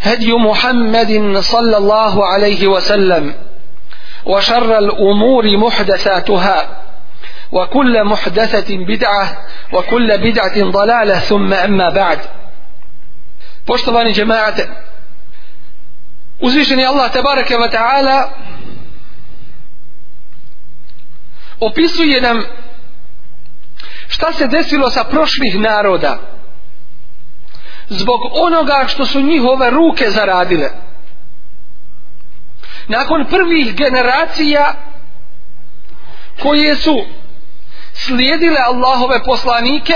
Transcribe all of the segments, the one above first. هدي محمد صلى الله عليه وسلم وشر الأمور محدثاتها وكل محدثة بدعة وكل بدعة ضلالة ثم أما بعد poštovani džemaate uzvišeni Allah tabaraka wa ta'ala opisuje nam šta se desilo sa prošlih naroda zbog onoga što su njihove ruke zaradile nakon prvih generacija koje su slijedile Allahove poslanike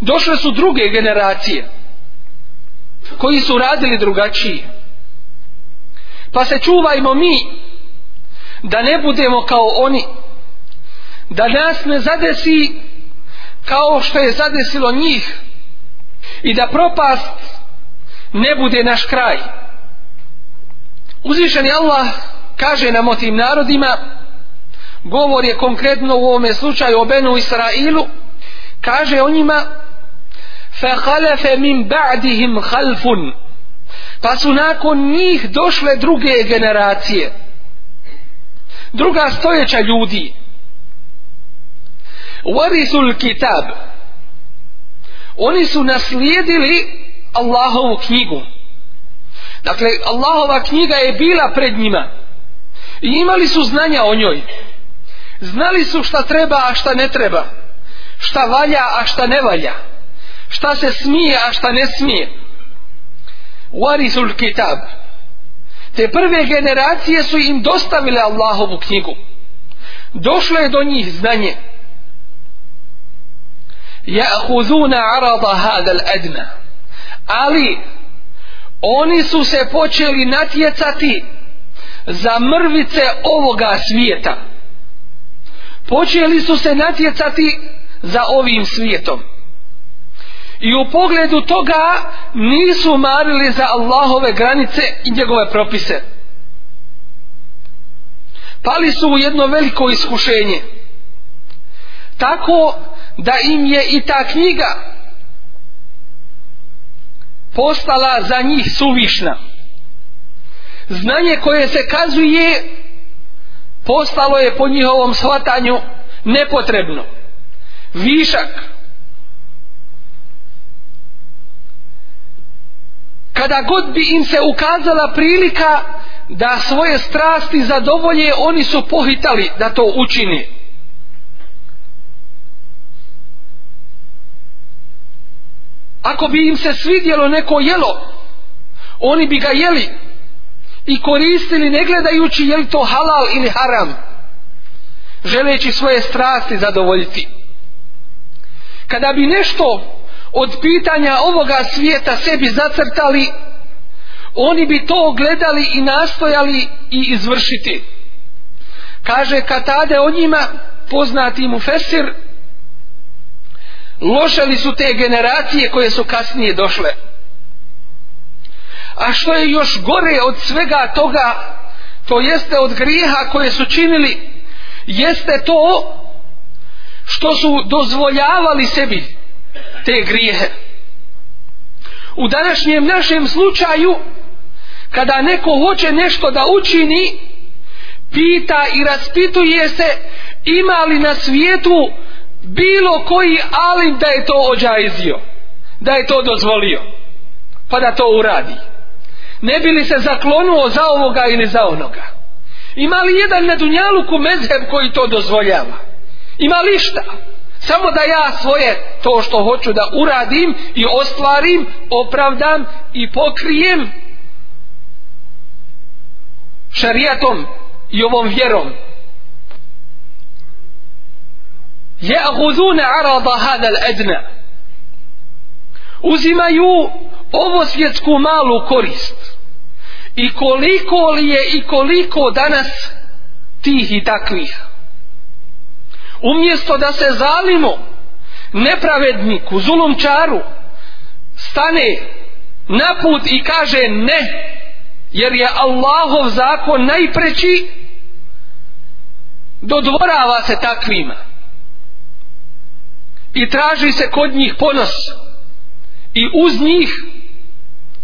došle su druge generacije koji su radili drugačije pa se čuvajmo mi da ne budemo kao oni da nas ne zadesi kao što je zadesilo njih i da propast ne bude naš kraj uzvišeni Allah kaže nam o tim narodima govor je konkretno u ovome slučaju o Benu Israilu kaže o njima فَخَلَفَ مِنْ بَعْدِهِمْ خَلْفٌ pa su nakon njih došle druge generacije druga stojeća ljudi وَرِثُ الْكِتَابِ oni su naslijedili Allahovu knjigu dakle Allahova knjiga je bila pred njima i imali su znanja o njoj znali su šta treba a šta ne treba šta valja a šta ne valja šta se smije a šta ne smije warisul kitab te prve generacije su im dostavile Allahovu knjigu došlo je do njih znanje ja'khuzuna 'arada hadha al-adna ali oni su se počeli natjecati za mrvice ovoga svijeta počeli su se natjecati za ovim svijetom i u pogledu toga nisu marili za Allahove granice i njegove propise pali su u jedno veliko iskušenje tako da im je i ta knjiga postala za njih suvišna. Znanje koje se kazuje postalo je po njihovom shvatanju nepotrebno. Višak. Kada god bi im se ukazala prilika da svoje strasti zadovolje, oni su pohitali da to učinije. ako bi im se svidjelo neko jelo oni bi ga jeli i koristili ne gledajući je li to halal ili haram želeći svoje strasti zadovoljiti kada bi nešto od pitanja ovoga svijeta sebi zacrtali oni bi to gledali i nastojali i izvršiti kaže Katade o njima poznati mu Fesir loše li su te generacije koje su kasnije došle a što je još gore od svega toga to jeste od grijeha koje su činili jeste to što su dozvoljavali sebi te grijehe u današnjem našem slučaju kada neko hoće nešto da učini pita i raspituje se ima li na svijetu bilo koji alim da je to ođajzio da je to dozvolio pa da to uradi ne bi li se zaklonuo za ovoga ili za onoga ima li jedan na dunjaluku mezheb koji to dozvoljava ima li šta samo da ja svoje to što hoću da uradim i ostvarim opravdam i pokrijem šarijatom i ovom vjerom jehuzune arada hadal edna uzimaju ovo svjetsku malu korist i koliko li je i koliko danas tih i takvih umjesto da se zalimo nepravedniku zulumčaru stane na put i kaže ne jer je Allahov zakon najpreći dodvorava se takvima i traži se kod njih ponos i uz njih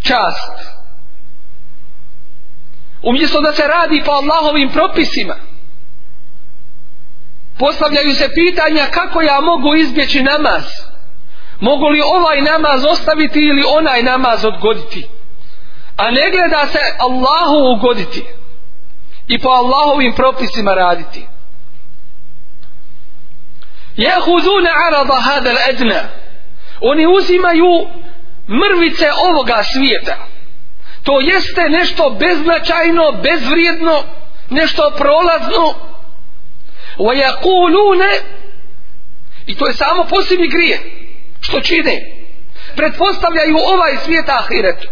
čast umjesto da se radi po Allahovim propisima postavljaju se pitanja kako ja mogu izbjeći namaz mogu li ovaj namaz ostaviti ili onaj namaz odgoditi a ne gleda se Allahu ugoditi i po Allahovim propisima raditi jehuduna arada hadal edna oni uzimaju mrvice ovoga svijeta to jeste nešto beznačajno, bezvrijedno nešto prolazno wa yaquluna i to je samo posebni grije što čine pretpostavljaju ovaj svijet ahiret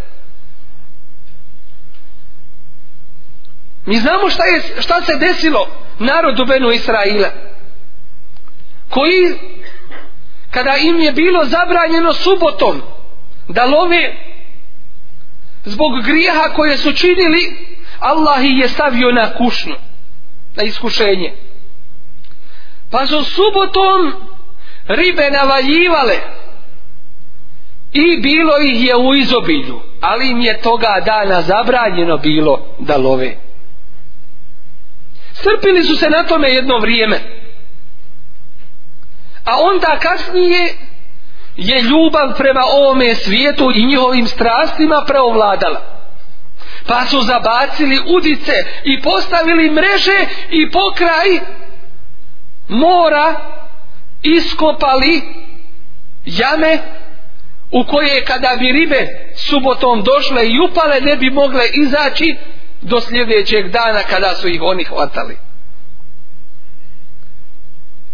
mi znamo šta je šta se desilo narodu benu Israila koji kada im je bilo zabranjeno subotom da love zbog grijeha koje su činili Allah ih je stavio na kušnu na iskušenje pa su subotom ribe navaljivale i bilo ih je u izobilju ali im je toga dana zabranjeno bilo da love strpili su se na tome jedno vrijeme a onda kasnije je ljubav prema ovome svijetu i njihovim strastima preovladala pa su zabacili udice i postavili mreže i pokraj mora iskopali jame u koje kada bi ribe subotom došle i upale ne bi mogle izaći do sljedećeg dana kada su ih oni hvatali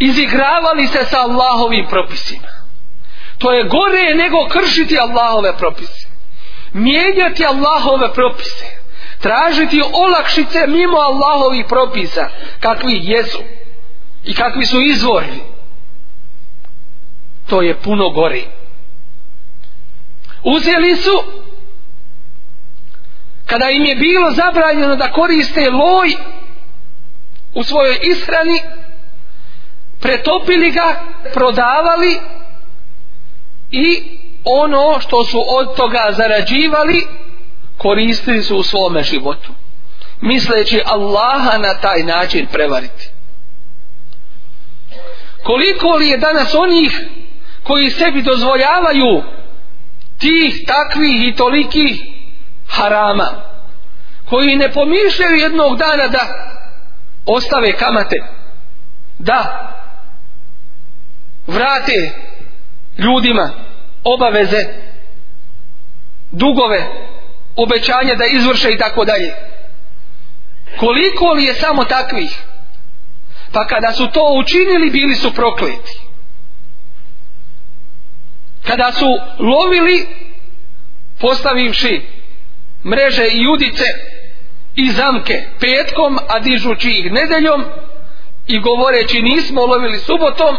izigravali se sa Allahovim propisima. To je gore nego kršiti Allahove propise. Mijenjati Allahove propise. Tražiti olakšice mimo Allahovih propisa. Kakvi jesu. I kakvi su izvorni. To je puno gore. Uzeli su kada im je bilo zabranjeno da koriste loj u svojoj ishrani pretopili ga, prodavali i ono što su od toga zarađivali koristili su u svome životu misleći Allaha na taj način prevariti koliko li je danas onih koji sebi dozvoljavaju tih takvih i toliki harama koji ne pomišljaju jednog dana da ostave kamate da vrate ljudima obaveze dugove obećanja da izvrše i tako dalje koliko li je samo takvih pa kada su to učinili bili su prokleti kada su lovili postavivši mreže i udice i zamke petkom a dižući ih nedeljom i govoreći nismo lovili subotom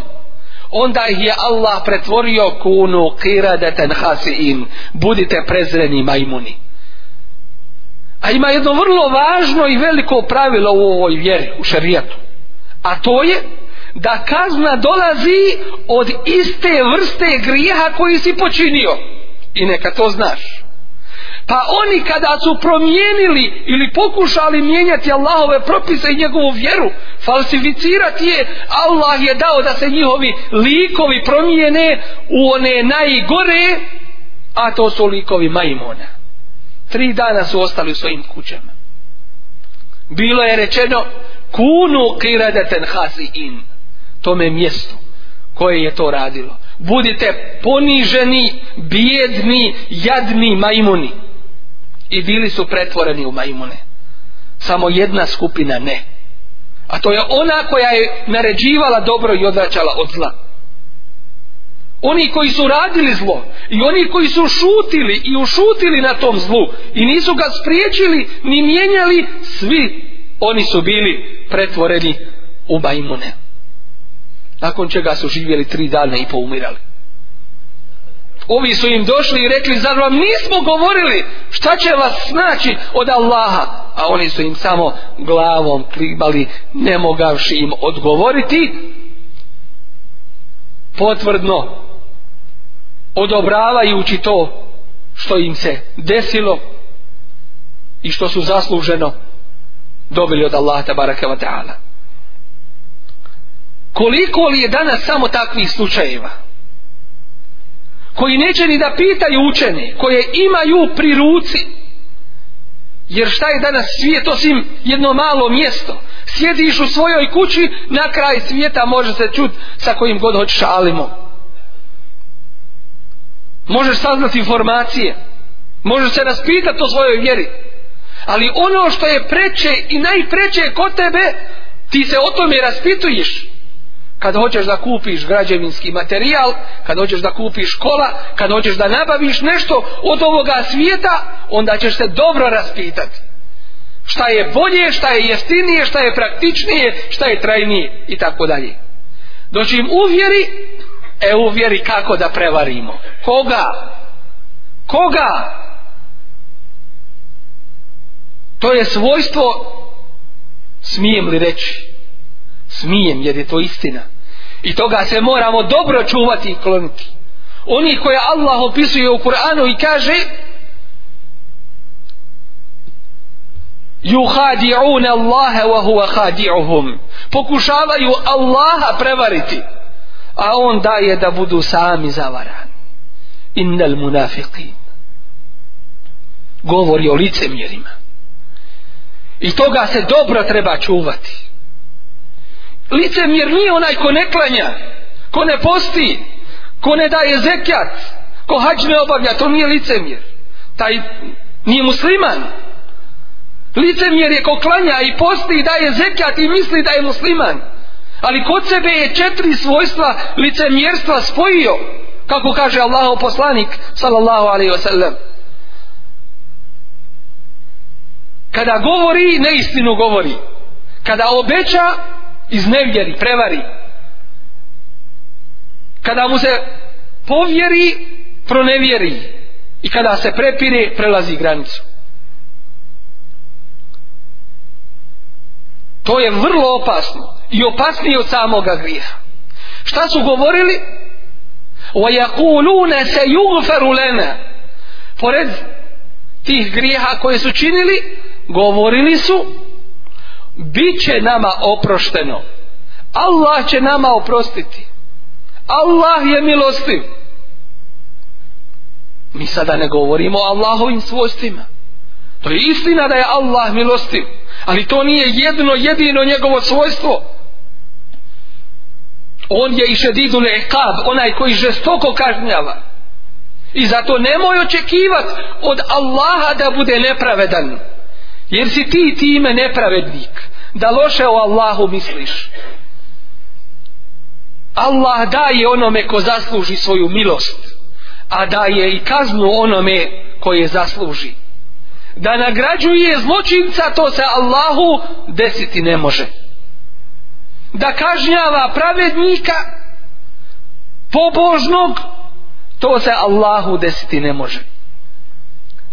onda ih je Allah pretvorio kunu kiradeten hasiin budite prezreni majmuni a ima jedno vrlo važno i veliko pravilo u ovoj vjeri u šarijetu a to je da kazna dolazi od iste vrste grijeha koji si počinio i neka to znaš Pa oni kada su promijenili ili pokušali mijenjati Allahove propise i njegovu vjeru, falsificirati je, Allah je dao da se njihovi likovi promijene u one najgore, a to su likovi majmona. Tri dana su ostali u svojim kućama. Bilo je rečeno, kunu kiradeten hasi in, tome mjestu koje je to radilo. Budite poniženi, bijedni, jadni majmuni i bili su pretvoreni u majmune. Samo jedna skupina ne. A to je ona koja je naređivala dobro i odvraćala od zla. Oni koji su radili zlo i oni koji su šutili i ušutili na tom zlu i nisu ga spriječili ni mijenjali, svi oni su bili pretvoreni u majmune. Nakon čega su živjeli tri dana i poumirali ovi su im došli i rekli zar vam nismo govorili šta će vas snaći od Allaha a oni su im samo glavom klibali ne mogavši im odgovoriti potvrdno odobravajući to što im se desilo i što su zasluženo dobili od Allaha tabaraka wa ta'ala koliko li je danas samo takvih slučajeva koji neće ni da pitaju učene koje imaju pri ruci jer šta je danas svijet osim jedno malo mjesto sjediš u svojoj kući na kraj svijeta može se čut sa kojim god hoćeš alimo možeš saznati informacije možeš se raspitati o svojoj vjeri ali ono što je preče i najpreče kod tebe ti se o tome raspituješ kada hoćeš da kupiš građevinski materijal, kada hoćeš da kupiš kola, kada hoćeš da nabaviš nešto od ovoga svijeta, onda ćeš se dobro raspitati. Šta je bolje, šta je jestinije, šta je praktičnije, šta je trajnije i tako dalje. Doći im uvjeri, e uvjeri kako da prevarimo. Koga? Koga? To je svojstvo, smijem li reći? Smijem, jer je to istina. I toga se moramo dobro čuvati i kloniti. Oni koje Allah opisuje u Kur'anu i kaže Juhadi'una Allahe wa huwa hadi'uhum Pokušavaju Allaha prevariti A on daje da budu sami zavarani Innal munafiqin Govori o licemjerima I toga se dobro treba čuvati licemjer nije onaj ko ne klanja, ko ne posti, ko ne daje zekjat, ko hađ ne obavlja, to nije licemjer. Taj nije musliman. Licemjer je ko klanja i posti i daje zekjat i misli da je musliman. Ali kod sebe je četiri svojstva licemjerstva spojio, kako kaže Allahov poslanik, sallallahu alaihi wa sallam. Kada govori, neistinu govori. Kada obeća, iznevjeri, prevari kada mu se povjeri pronevjeri i kada se prepire prelazi granicu to je vrlo opasno i opasnije od samoga grija šta su govorili وَيَقُولُونَ سَيُغْفَرُ لَنَا pored tih grijeha koje su činili govorili su bit će nama oprošteno Allah će nama oprostiti Allah je milostiv mi sada ne govorimo o Allahovim svojstvima to je istina da je Allah milostiv ali to nije jedno jedino njegovo svojstvo on je i šedidul ekab onaj koji žestoko kažnjava i zato nemoj očekivati od Allaha da bude nepravedan nepravedan jer si ti time nepravednik da loše o Allahu misliš Allah daje onome ko zasluži svoju milost a daje i kaznu onome koje zasluži da nagrađuje zločinca to se Allahu desiti ne može da kažnjava pravednika pobožnog to se Allahu desiti ne može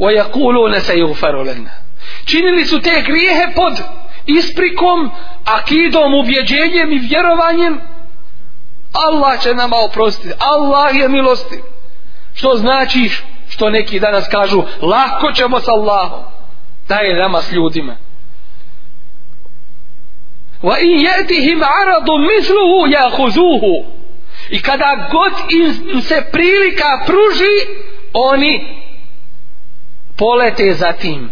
ويقولون سيغفر لنا činili su te grijehe pod isprikom, akidom, ubjeđenjem i vjerovanjem, Allah će nama oprostiti. Allah je milosti. Što znači što neki danas kažu, lako ćemo s Allahom. Daj nama s ljudima. Wa in yatihim aradu misluhu yakhuzuhu. I kada god im se prilika pruži, oni polete za tim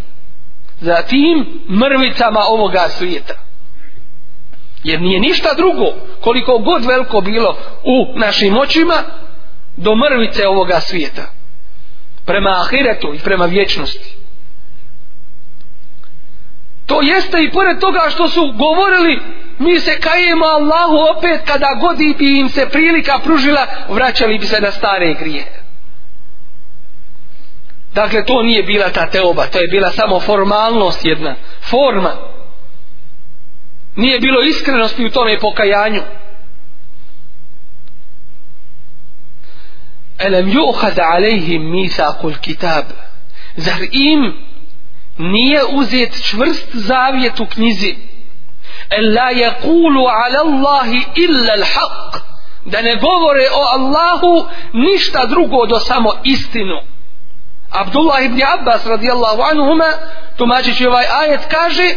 za tim mrvicama ovoga svijeta. Jer nije ništa drugo, koliko god veliko bilo u našim očima, do mrvice ovoga svijeta. Prema ahiretu i prema vječnosti. To jeste i pored toga što su govorili, mi se kajemo Allahu opet kada godi bi im se prilika pružila, vraćali bi se na stare grijehe. Dakle, to nije bila ta teoba, to je bila samo formalnost jedna, forma. Nije bilo iskrenosti u tome pokajanju. Elem juhad alejhim misakul kitab. Zar im nije uzet čvrst zavjet u knjizi? El la yakulu ala Allahi illa l'haq. Da ne govore o Allahu ništa drugo do samo istinu. Abdullah ibn Abbas radijallahu anuhuma tumačići ovaj ajet kaže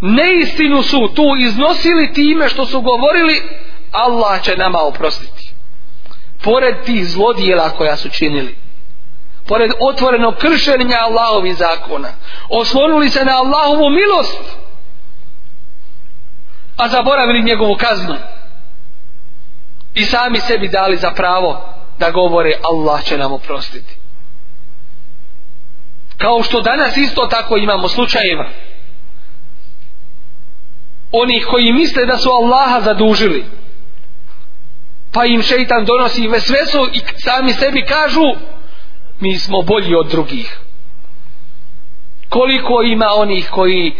neistinu su tu iznosili time što su govorili Allah će nama oprostiti pored tih zlodijela koja su činili pored otvorenog kršenja Allahovi zakona oslonili se na Allahovu milost a zaboravili njegovu kaznu i sami sebi dali za pravo da govore Allah će nam oprostiti kao što danas isto tako imamo slučajeva oni koji misle da su Allaha zadužili pa im šeitan donosi ve sve su i sami sebi kažu mi smo bolji od drugih koliko ima onih koji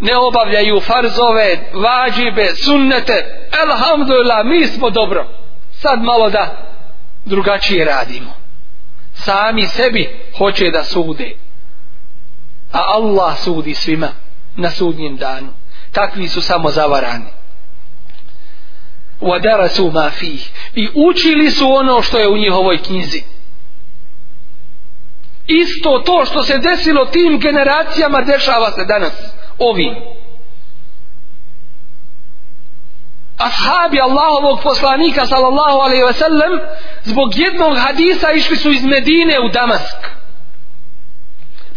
ne obavljaju farzove, vađibe, sunnete, elhamdulillah, mi smo dobro. Sad malo da drugačije radimo. Sami sebi hoće da sude a Allah sudi svima na sudnjem danu takvi su samo zavarani وَدَرَسُوا مَا فِيهِ i učili su ono što je u njihovoj knjizi isto to što se desilo tim generacijama dešava se danas ovim ashabi Allahovog poslanika sallallahu alaihi ve sellem zbog jednog hadisa išli su iz Medine u Damask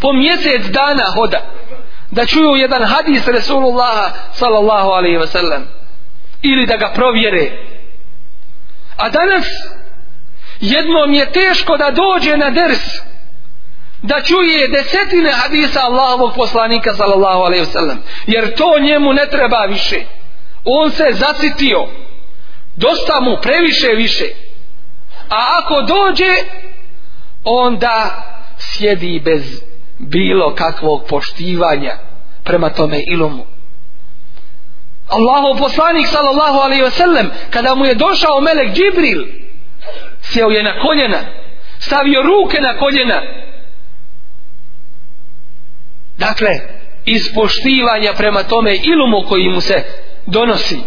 po mjesec dana hoda da čuju jedan hadis Resulullaha sallallahu alaihi wasallam ili da ga provjere a danas jednom je teško da dođe na ders da čuje desetine hadisa Allahovog poslanika sallallahu alaihi wasallam jer to njemu ne treba više on se zasitio dosta mu previše više a ako dođe onda sjedi bez bilo kakvog poštivanja prema tome ilumu. Allahov poslanik sallallahu alaihi ve sellem kada mu je došao melek Džibril sjeo je na koljena stavio ruke na koljena dakle ispoštivanja prema tome ilumu koji mu se donosi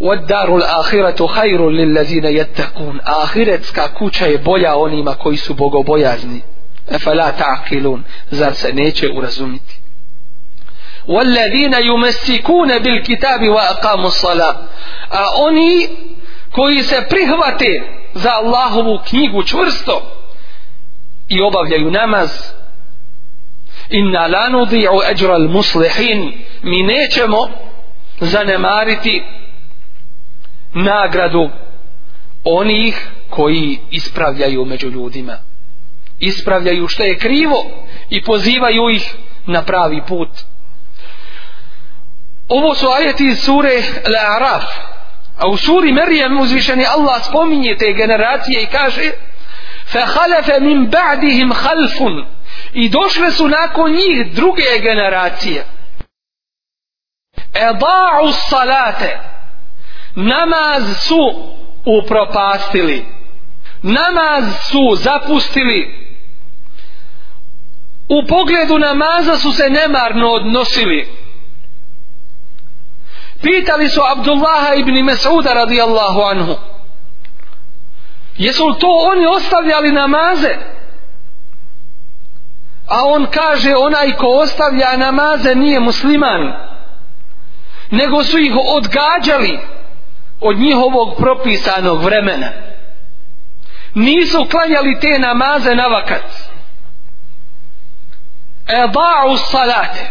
والدار الآخرة خير للذين يتقون آخرتك كوشة بويا ونما كويس بوغو بويازني أفلا تعقلون زار سنيتش أرزمت والذين يمسكون بالكتاب وأقاموا الصلاة أوني كويس بريهواتي زا الله كنيغو چورستو يوباب يا ينامز إنا لا نضيع أجر المصلحين منيتشمو زنماريتي nagradu onih koji ispravljaju među ljudima ispravljaju što je krivo i pozivaju ih na pravi put ovo su ajeti iz sure Al-Araf a u suri Merijem uzvišeni Allah spominje te generacije i kaže فَحَلَفَ مِنْ بَعْدِهِمْ خَلْفٌ i došle su nakon njih druge generacije اَضَاعُ السَّلَاتَ namaz su upropastili namaz su zapustili u pogledu namaza su se nemarno odnosili pitali su Abdullaha ibn Mesuda radijallahu anhu jesu li to oni ostavljali namaze a on kaže onaj ko ostavlja namaze nije musliman nego su ih odgađali od njihovog propisanog vremena nisu klanjali te namaze na vakat e ba'u salate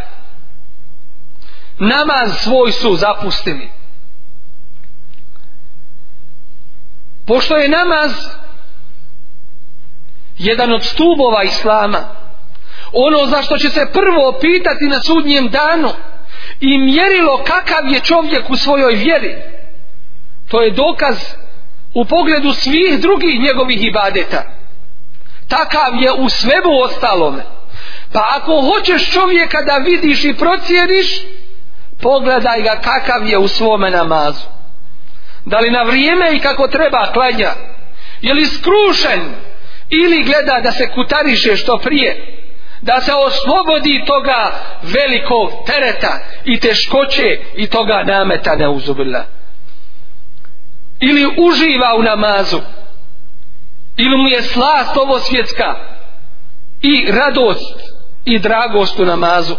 namaz svoj su zapustili pošto je namaz jedan od stubova islama ono za što će se prvo pitati na sudnjem danu i mjerilo kakav je čovjek u svojoj vjeri to je dokaz u pogledu svih drugih njegovih ibadeta takav je u svemu ostalome pa ako hoćeš čovjeka da vidiš i procijeniš pogledaj ga kakav je u svome namazu da li na vrijeme i kako treba klanja je li skrušen ili gleda da se kutariše što prije da se oslobodi toga velikog tereta i teškoće i toga nameta neuzubila na ili uživa u namazu ili mu je slast ovo svjetska i radost i dragost u namazu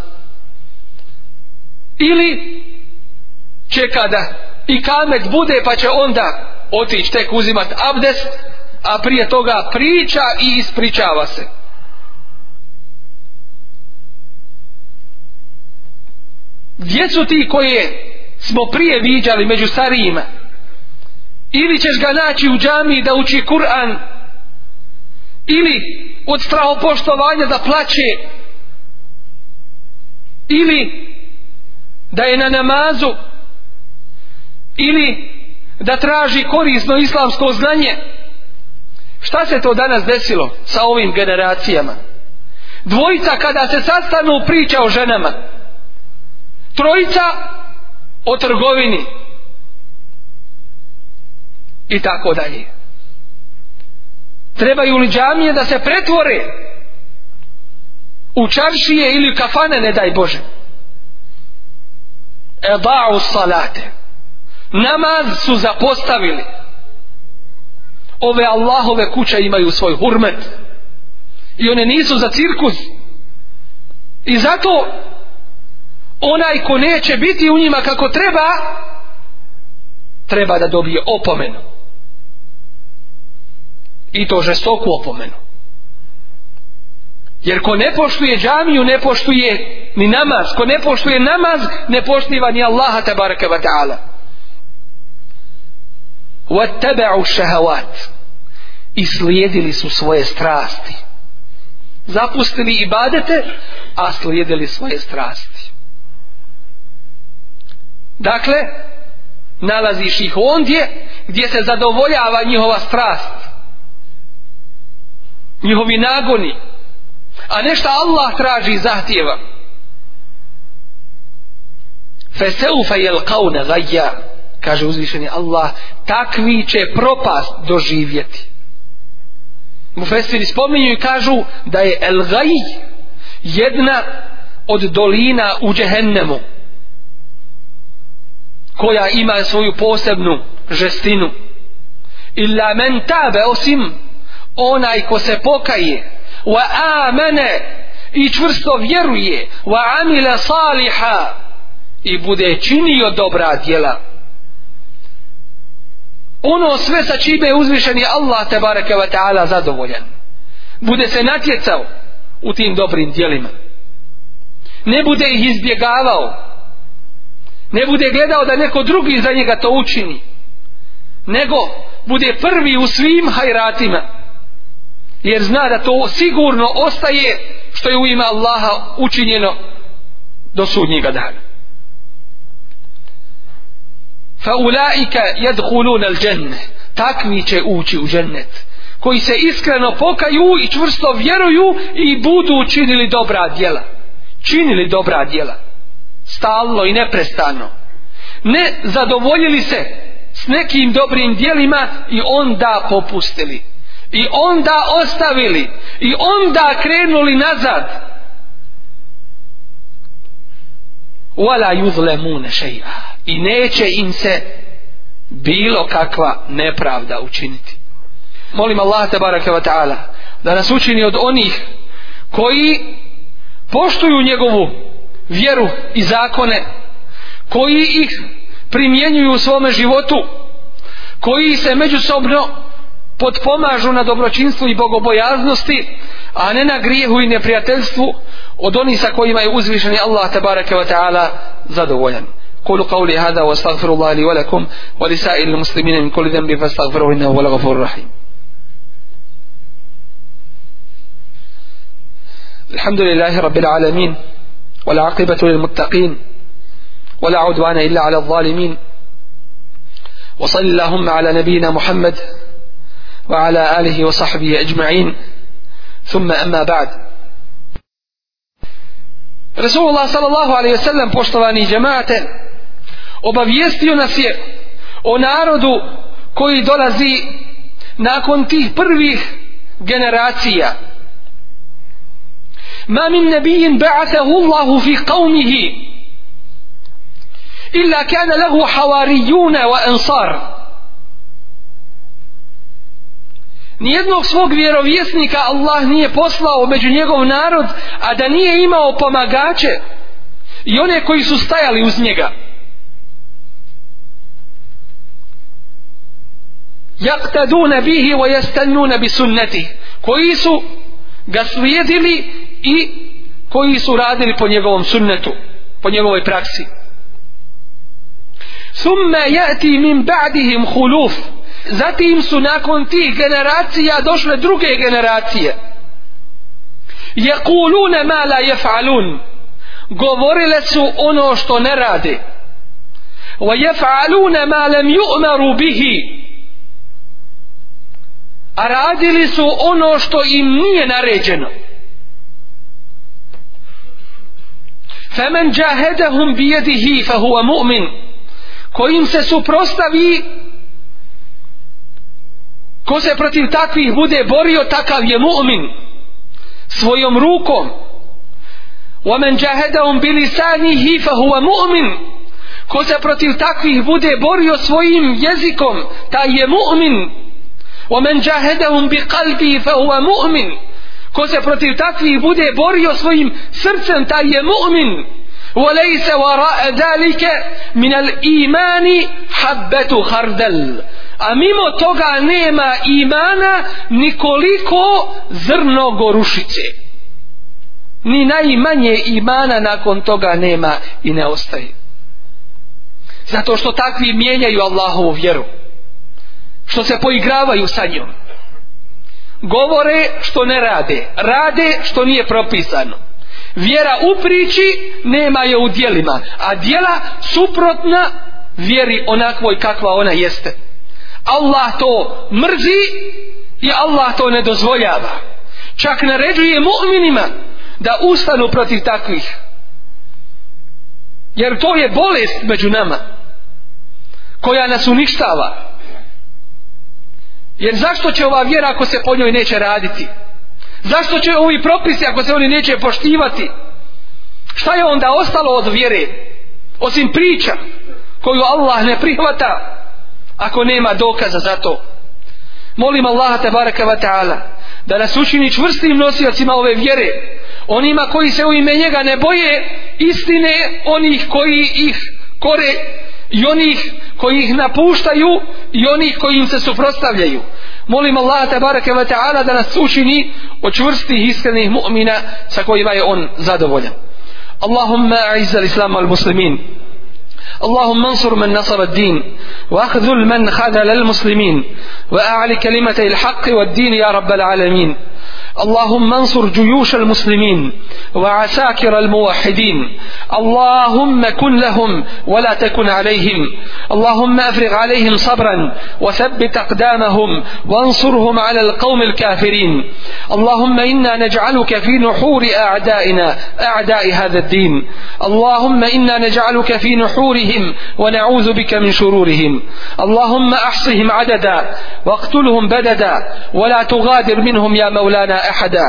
ili će kada i kamet bude pa će onda otići tek uzimat abdest a prije toga priča i ispričava se gdje su ti koje smo prije viđali među starijima ili ćeš ga naći u džami da uči Kur'an ili od straho poštovanja da plaće ili da je na namazu ili da traži korisno islamsko znanje šta se to danas desilo sa ovim generacijama dvojica kada se sastanu priča o ženama trojica o trgovini i tako dalje trebaju li džamije da se pretvore u čaršije ili kafane ne daj Bože e ba'u salate namaz su zapostavili ove Allahove kuće imaju svoj hurmet i one nisu za cirkus i zato onaj ko neće biti u njima kako treba treba da dobije opomenu i to žestoku opomenu. Jer ko ne poštuje džamiju, ne poštuje ni namaz. Ko ne poštuje namaz, ne poštiva ni Allaha tabaraka wa ta'ala. Wattaba'u šehavat. I slijedili su svoje strasti. Zapustili ibadete, a slijedili svoje strasti. Dakle, nalaziš ih ondje gdje se zadovoljava njihova strast njihovi nagoni a nešto Allah traži i zahtjeva feseufa jel kaune gajja kaže uzvišeni Allah takvi će propast doživjeti mu festiri spominju i kažu da je el gaj jedna od dolina u džehennemu koja ima svoju posebnu žestinu illa men tabe osim onaj ko se pokaje wa amene i čvrsto vjeruje wa amile saliha i bude činio dobra djela ono sve sa čime je uzvišen je Allah te bareke wa ta'ala zadovoljan bude se natjecao u tim dobrim djelima ne bude ih izbjegavao ne bude gledao da neko drugi za njega to učini nego bude prvi u svim hajratima jer zna da to sigurno ostaje što je u ima Allaha učinjeno do sudnjega dana fa ulaika yadkhuluna al-janna takvi će ući u džennet koji se iskreno pokaju i čvrsto vjeruju i budu učinili dobra djela činili dobra djela stalno i neprestano ne zadovoljili se s nekim dobrim djelima i onda popustili i onda ostavili i onda krenuli nazad wala yuzlamuna shay'a i neće im se bilo kakva nepravda učiniti molim Allah te bareke ve taala da nas učini od onih koji poštuju njegovu vjeru i zakone koji ih primjenjuju u svome životu koji se međusobno potpomažu na dobročinstvu i bogobojaznosti, a ne na grijehu i neprijateljstvu od onih sa kojima je uzvišeni Allah tabaraka wa ta'ala zadovoljan. قولوا قولي هذا واستغفر الله لي ولكم ولسائر المسلمين من كل ذنب فاستغفروه انه هو الغفور الرحيم. الحمد لله رب العالمين والعاقبة للمتقين ولا عدوان إلا على الظالمين وصل اللهم على نبينا محمد وعلى آله وصحبه أجمعين ثم أما بعد رسول الله صلى الله عليه وسلم poštovani جماعة obavijestio nas je o narodu koji dolazi nakon tih ما من نبي بعثه الله في قومه إلا كان له حواريون وأنصار Nijednog svog vjerovjesnika Allah nije poslao među njegov narod, a da nije imao pomagače i one koji su stajali uz njega. Jaqtaduna bihi wa yastanuna bi sunnati. Koji su ga slijedili i koji su radili po njegovom sunnetu, po njegovoj praksi. Summa yati min ba'dihim khuluf. Zatim su nakon tih generacija došle druge generacije. Jekulune ma la jefalun. Govorile su ono što ne rade. Wa jefalune ma lem ju'maru bihi. A radili su ono što im nije naređeno. Femen jahedahum bijedihi fa huwa mu'min. Kojim se suprostavi Ko se protiv takvih bude borio, takav je mu'min. Svojom rukom. وَمَنْ جَهَدَهُمْ بِلِسَانِهِ فَهُوَ مُؤْمِنٌ Ko se protiv takvih bude borio svojim jezikom, taj je mu'min. وَمَنْ جَهَدَهُمْ بِقَلْبِهِ فَهُوَ مُؤْمِنٌ Ko se protiv takvih bude borio svojim srcem, taj je mu'min. وَلَيْسَ وَرَاءَ ذَلِكَ مِنَ الْإِيمَانِ حَبَّةُ خَرْدَلٍ a mimo toga nema imana nikoliko zrno gorušice ni najmanje imana nakon toga nema i ne ostaje zato što takvi mijenjaju Allahovu vjeru što se poigravaju sa njom govore što ne rade rade što nije propisano vjera u priči nema je u dijelima a dijela suprotna vjeri onakvoj kakva ona jeste Allah to mrzi i Allah to ne dozvoljava čak naređuje mu'minima da ustanu protiv takvih jer to je bolest među nama koja nas uništava jer zašto će ova vjera ako se po njoj neće raditi zašto će ovi propisi ako se oni neće poštivati šta je onda ostalo od vjere osim priča koju Allah ne prihvata ako nema dokaza za to. Molim Allaha tabaraka wa ta'ala da nas učini čvrstim nosiocima ove vjere, onima koji se u ime njega ne boje istine onih koji ih kore i onih koji ih napuštaju i onih koji im se suprotstavljaju. Molim Allaha tabaraka wa ta'ala da nas učini od čvrstih iskrenih mu'mina sa kojima je on zadovoljan. Allahumma aizal islamu al muslimin. اللهم انصر من نصر الدين واخذل من خذل المسلمين وأعل كلمة الحق والدين يا رب العالمين اللهم انصر جيوش المسلمين وعساكر الموحدين اللهم كن لهم ولا تكن عليهم اللهم افرغ عليهم صبرا وثبت اقدامهم وانصرهم على القوم الكافرين اللهم انا نجعلك في نحور اعدائنا اعداء هذا الدين اللهم انا نجعلك في نحوره شرورهم ونعوذ بك من شرورهم اللهم أحصهم عددا واقتلهم بددا ولا تغادر منهم يا مولانا أحدا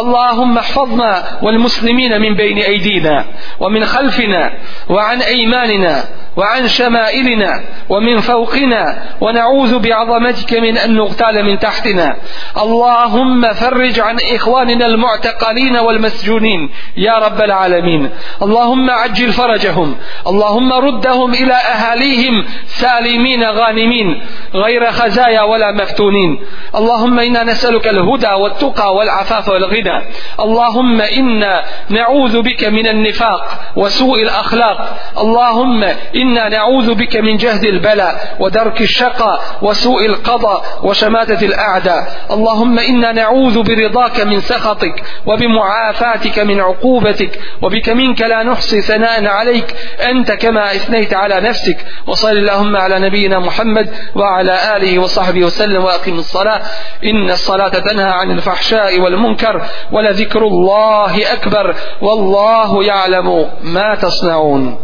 اللهم احفظنا والمسلمين من بين أيدينا ومن خلفنا وعن أيماننا وعن شمائلنا ومن فوقنا ونعوذ بعظمتك من أن نغتال من تحتنا اللهم فرج عن إخواننا المعتقلين والمسجونين يا رب العالمين اللهم عجل فرجهم اللهم رد يردهم إلى أهاليهم سالمين غانمين غير خزايا ولا مفتونين اللهم إنا نسألك الهدى والتقى والعفاف والغنى اللهم إنا نعوذ بك من النفاق وسوء الأخلاق اللهم إنا نعوذ بك من جهد البلاء ودرك الشقى وسوء القضاء وشماتة الأعداء اللهم إنا نعوذ برضاك من سخطك وبمعافاتك من عقوبتك وبك منك لا نحصي ثناء عليك أنت كما أثنيت على نفسك وصل اللهم على نبينا محمد وعلى آله وصحبه وسلم وأقم الصلاة إن الصلاة تنهى عن الفحشاء والمنكر ولذكر الله أكبر والله يعلم ما تصنعون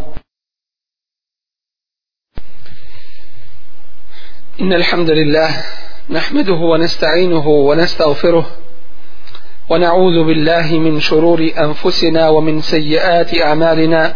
إن الحمد لله نحمده ونستعينه ونستغفره ونعوذ بالله من شرور أنفسنا ومن سيئات أعمالنا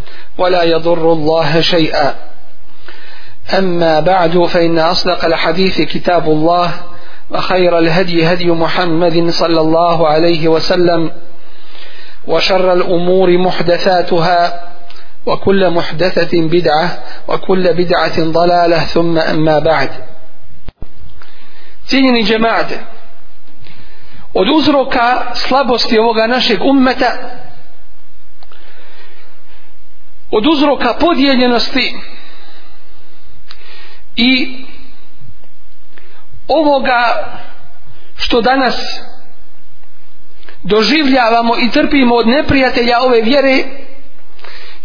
ولا يضر الله شيئا أما بعد فإن أصدق الحديث كتاب الله وخير الهدي هدي محمد صلى الله عليه وسلم وشر الأمور محدثاتها وكل محدثة بدعة وكل بدعة ضلالة ثم أما بعد سيني جماعة od uzroka slabosti ovoga našeg ummeta od uzroka podijeljenosti i ovoga što danas doživljavamo i trpimo od neprijatelja ove vjere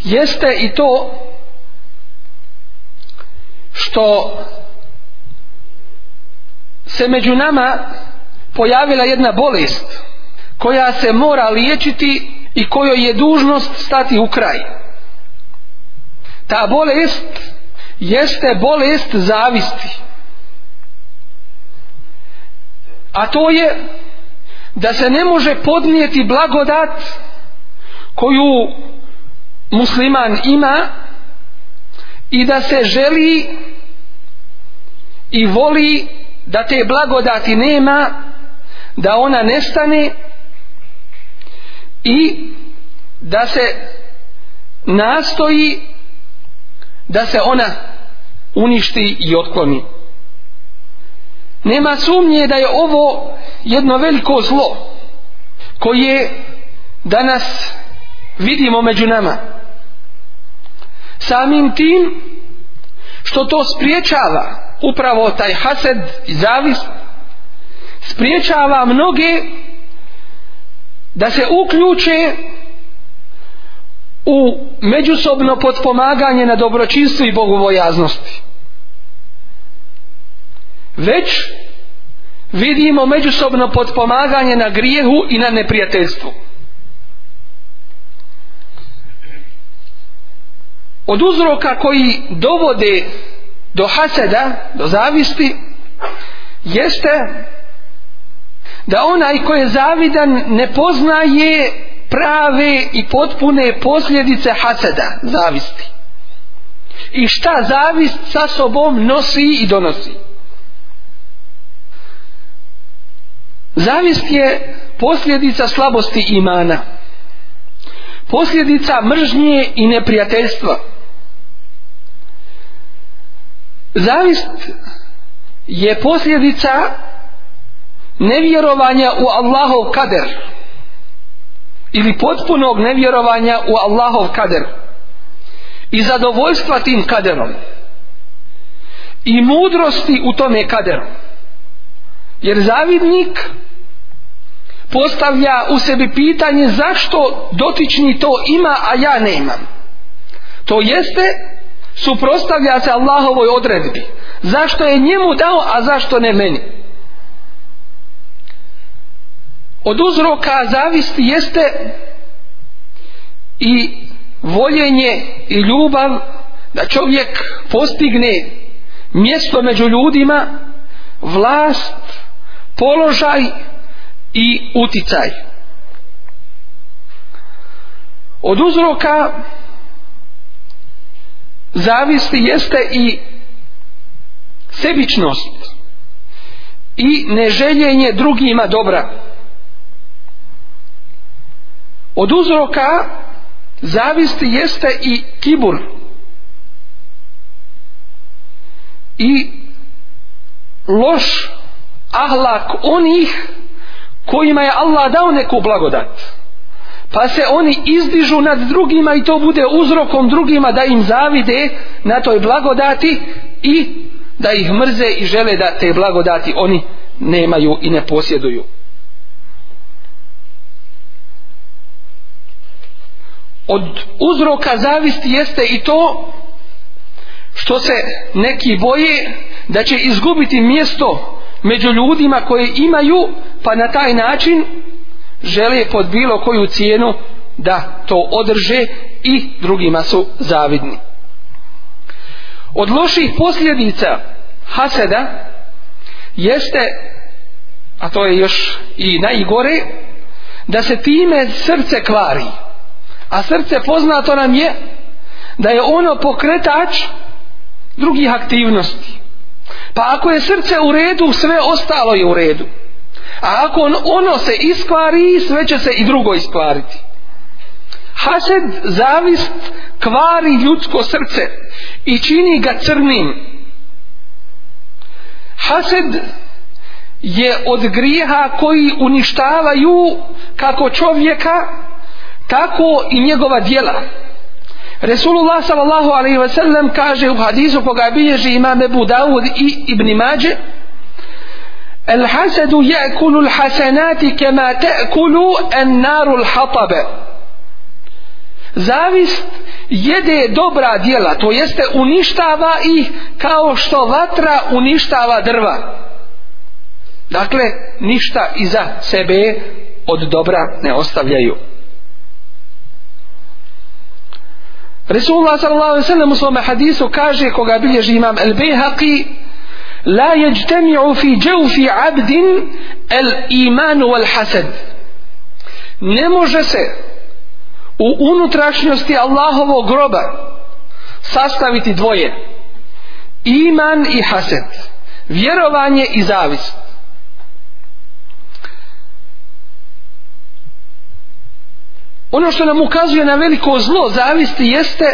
jeste i to što se među nama pojavila jedna bolest koja se mora liječiti i kojoj je dužnost stati u kraju ta bolest jeste bolest zavisti a to je da se ne može podnijeti blagodat koju musliman ima i da se želi i voli da te blagodati nema da ona nestane i da se nastoji da se ona uništi i otkloni. Nema sumnje da je ovo jedno veliko zlo koje danas vidimo među nama. Samim tim što to spriječava upravo taj hased i zavis spriječava mnoge da se uključe u međusobno potpomaganje na dobročinstvo i bogovojaznosti već vidimo međusobno potpomaganje na grijehu i na neprijateljstvu od uzroka koji dovode do haseda do zavisti jeste da onaj ko je zavidan ne poznaje prave i potpune posljedice haseda, zavisti. I šta zavist sa sobom nosi i donosi? Zavist je posljedica slabosti imana. Posljedica mržnje i neprijateljstva. Zavist je posljedica nevjerovanja u Allahov kader. Zavist ili potpunog nevjerovanja u Allahov kader i zadovoljstva tim kaderom i mudrosti u tome kaderu jer zavidnik postavlja u sebi pitanje zašto dotični to ima a ja ne imam to jeste suprostavlja se Allahovoj odredbi zašto je njemu dao a zašto ne meni od uzroka zavisti jeste i voljenje i ljubav da čovjek postigne mjesto među ljudima vlast položaj i uticaj od uzroka zavisti jeste i sebičnost i neželjenje drugima dobra. Od uzroka zavisti jeste i kibur. I loš ahlak onih kojima je Allah dao neku blagodat. Pa se oni izdižu nad drugima i to bude uzrokom drugima da im zavide na toj blagodati i da ih mrze i žele da te blagodati oni nemaju i ne posjeduju. od uzroka zavisti jeste i to što se neki boje da će izgubiti mjesto među ljudima koje imaju pa na taj način žele pod bilo koju cijenu da to održe i drugima su zavidni od loših posljedica haseda jeste a to je još i najgore da se time srce kvari A srce poznato nam je da je ono pokretač drugih aktivnosti. Pa ako je srce u redu, sve ostalo je u redu. A ako ono se iskvari, sve će se i drugo iskvariti. Hased zavist kvari ljudsko srce i čini ga crnim. Hased je od grijeha koji uništavaju kako čovjeka, tako i njegova djela Resulullah sallallahu alaihi ve sellem kaže u hadisu koga bilježi imam Ebu Dawud i Ibn Mađe el hasadu je'kulu l hasanati kema te'kulu en naru l hatabe zavist jede dobra djela to jeste uništava ih kao što vatra uništava drva dakle ništa iza sebe od dobra ne ostavljaju Resulullah sallallahu alejhi ve sellem u svom hadisu kaže koga bilježi imam al-Bayhaqi la yajtami'u fi jawfi 'abdin al-iman wal-hasad. Ne može se u unutrašnjosti Allahovog groba sastaviti dvoje iman i hased vjerovanje i zavist ono što nam ukazuje na veliko zlo zavisti jeste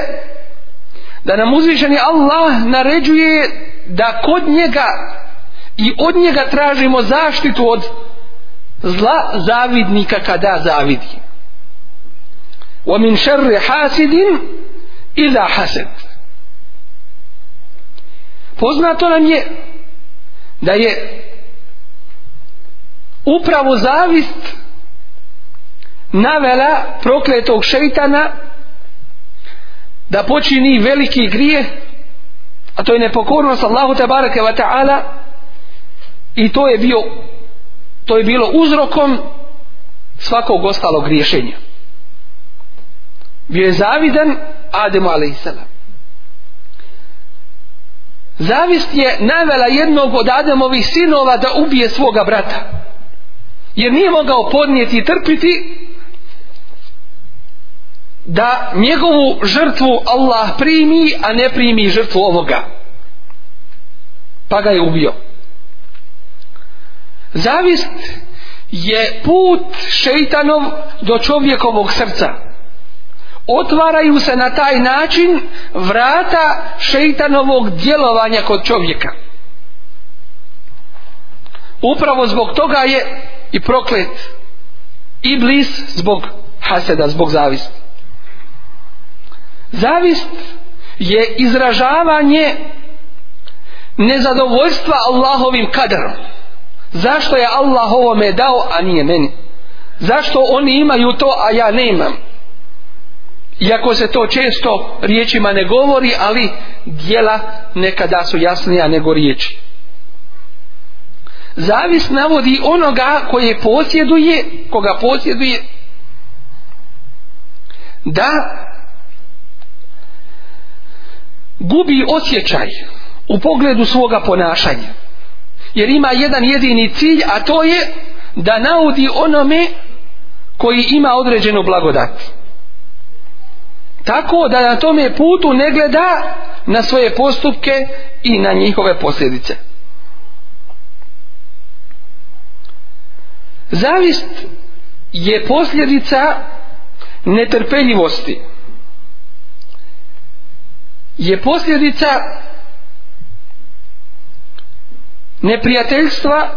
da nam uzvišeni Allah naređuje da kod njega i od njega tražimo zaštitu od zla zavidnika kada zavidi wa min šerri hasidin ila hased poznato nam je da je upravo zavist navela prokletog šeitana da počini veliki grije a to je nepokornost Allahu te bareke ve taala i to je bio to je bilo uzrokom svakog ostalog griješenja bio je zavidan Ademu alaihissalam zavist je navela jednog od Ademovih sinova da ubije svoga brata jer nije mogao podnijeti i trpiti da njegovu žrtvu Allah primi, a ne primi žrtvu ovoga. Pa ga je ubio. Zavist je put šeitanov do čovjekovog srca. Otvaraju se na taj način vrata šeitanovog djelovanja kod čovjeka. Upravo zbog toga je i proklet Iblis zbog haseda, zbog zavisti. Zavist je izražavanje nezadovoljstva Allahovim kaderom. Zašto je Allah ovo me dao, a nije meni? Zašto oni imaju to, a ja ne imam? Iako se to često riječima ne govori, ali dijela nekada su jasnija nego riječi. Zavis navodi onoga koje posjeduje, koga posjeduje, da gubi osjećaj u pogledu svoga ponašanja jer ima jedan jedini cilj a to je da naudi onome koji ima određenu blagodat tako da na tome putu ne gleda na svoje postupke i na njihove posljedice zavist je posljedica netrpeljivosti je posljedica neprijateljstva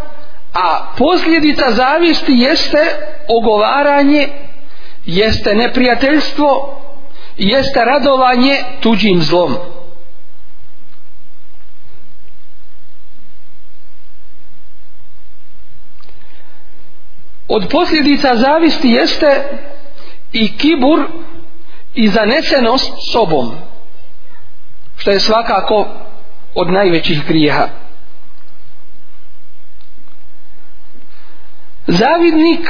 a posljedica zavisti jeste ogovaranje jeste neprijateljstvo jeste radovanje tuđim zlom od posljedica zavisti jeste i kibur i zanesenost sobom što je svakako od najvećih grijeha. Zavidnik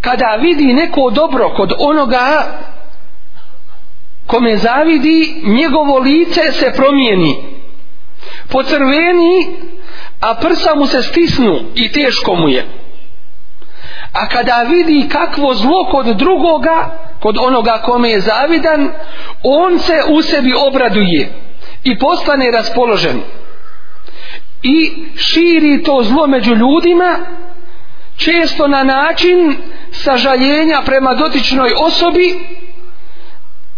kada vidi neko dobro kod onoga kome zavidi, njegovo lice se promijeni. Pocrveni, a prsa mu se stisnu i teško mu je. A kada vidi kakvo zlo kod drugoga, kod onoga kome je zavidan, on se u sebi obraduje i postane raspoložen i širi to zlo među ljudima često na način sažaljenja prema dotičnoj osobi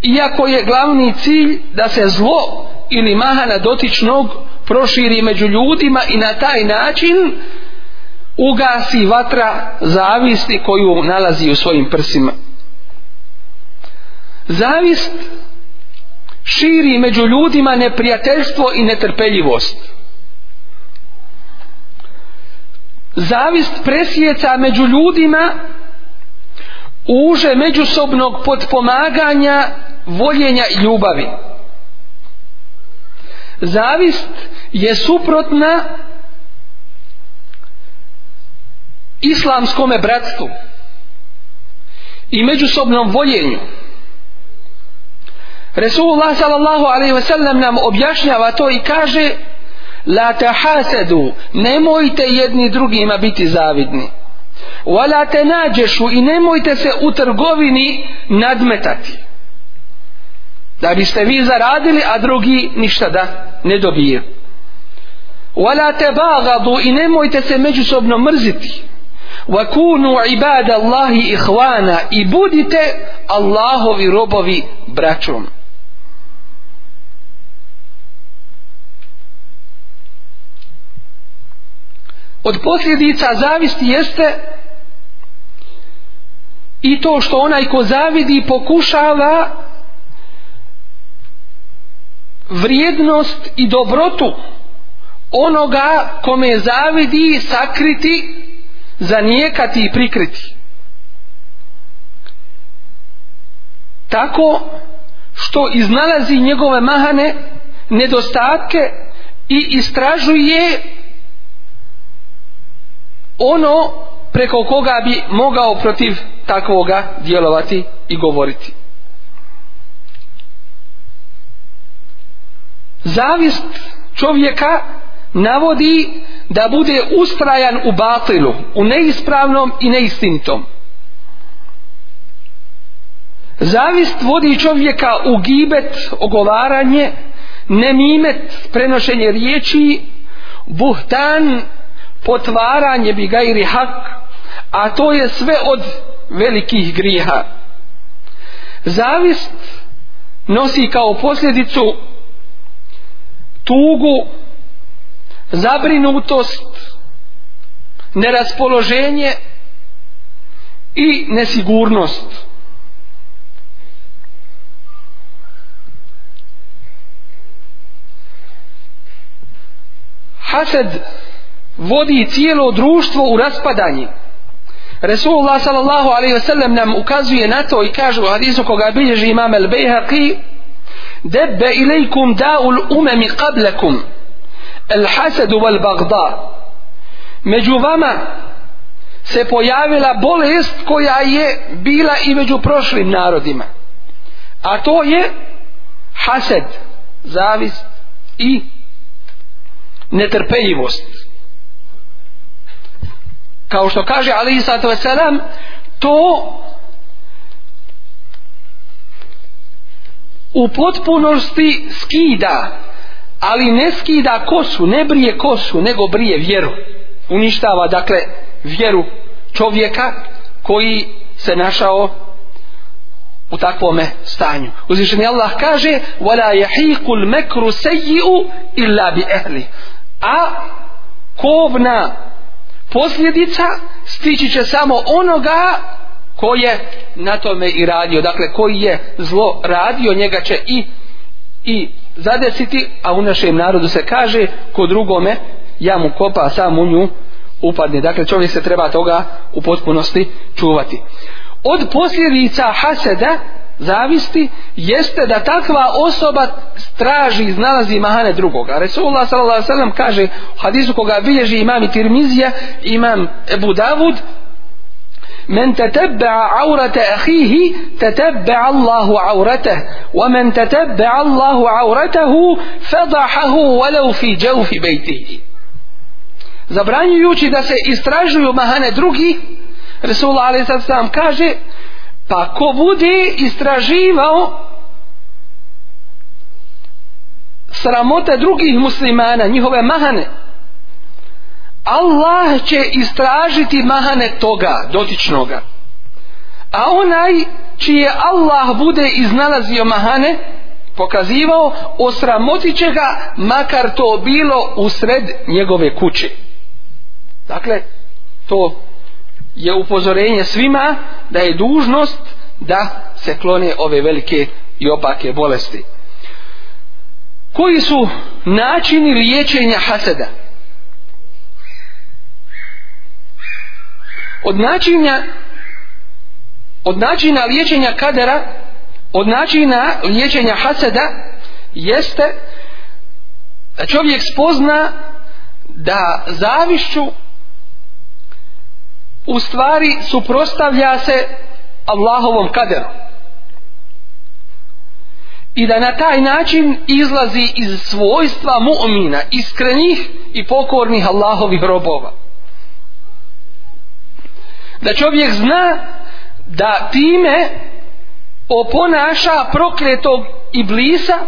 iako je glavni cilj da se zlo ili mahana dotičnog proširi među ljudima i na taj način ugasi vatra zavisti koju nalazi u svojim prsima zavist širi među ljudima neprijateljstvo i netrpeljivost. Zavist presjeca među ljudima uže međusobnog potpomaganja voljenja i ljubavi. Zavist je suprotna islamskome bratstvu i međusobnom voljenju. Resulullah sallallahu alaihi wasallam nam objašnjava to i kaže La tahasedu, nemojte jedni drugima biti zavidni. Wa la tenađešu i nemojte se u trgovini nadmetati. Da biste vi zaradili, a drugi ništa da ne dobije. Wa la tebagadu i nemojte se međusobno mrziti. Wa kunu ibadallahi ihvana i budite Allahovi robovi braćom. od posljedica zavisti jeste i to što onaj ko zavidi pokušava vrijednost i dobrotu onoga kome zavidi sakriti zanijekati i prikriti tako što iznalazi njegove mahane nedostatke i istražuje ono preko koga bi mogao protiv takvoga djelovati i govoriti. Zavist čovjeka navodi da bude ustrajan u batilu, u neispravnom i neistintom. Zavist vodi čovjeka u gibet, ogovaranje, nemimet, prenošenje riječi, buhtan, potvaranje bi gajri hak a to je sve od velikih griha zavist nosi kao posljedicu tugu zabrinutost neraspoloženje i nesigurnost hased vodi cijelo društvo u raspadanje. Resulullah sallallahu alaihi wasallam nam ukazuje na to i kaže u hadisu koga bilježi imam el Bejhaqi debbe ilajkum da'ul umemi qablekum el hasadu wal bagda među vama se pojavila bolest koja je bila i među prošlim narodima a to je hased zavist i netrpeljivost kao što kaže Ali Isatu Veselam to u potpunosti skida ali ne skida kosu ne brije kosu nego brije vjeru uništava dakle vjeru čovjeka koji se našao u takvome stanju. Uzvišeni Allah kaže: "Wa la yahiqu al-makru sayyi'u illa bi ahli." A kovna posljedica stići će samo onoga ko je na tome i radio dakle koji je zlo radio njega će i, i zadesiti a u našem narodu se kaže ko drugome ja mu kopa sam u nju upadne dakle čovjek se treba toga u potpunosti čuvati od posljedica haseda zavisti jeste da takva osoba straži iznalazi mahane drugoga. Resulullah sallallahu alejhi ve sellem kaže u hadisu koga bilježi imam Tirmizija, imam Ebu Davud Men tatabba'a aurata akhihi tatabba'a Allahu auratahu wa men tatabba'a Allahu auratahu fadahahu walau fi jawfi baytihi Zabranjujući da se istražuju mahane drugi Resulullah sallallahu alejhi ve sellem kaže pa ko bude istraživao sramote drugih muslimana njihove mahane Allah će istražiti mahane toga dotičnoga a onaj čije Allah bude iznalazio mahane pokazivao osramotit će ga makar to bilo u sred njegove kuće dakle to je upozorenje svima da je dužnost da se klone ove velike i opake bolesti. Koji su načini liječenja haseda? Od načina od načina liječenja kadera od načina liječenja haseda jeste da čovjek spozna da zavišću u stvari suprostavlja se Allahovom kaderu i da na taj način izlazi iz svojstva mu'mina iskrenih i pokornih Allahovih robova da čovjek zna da time oponaša prokletog iblisa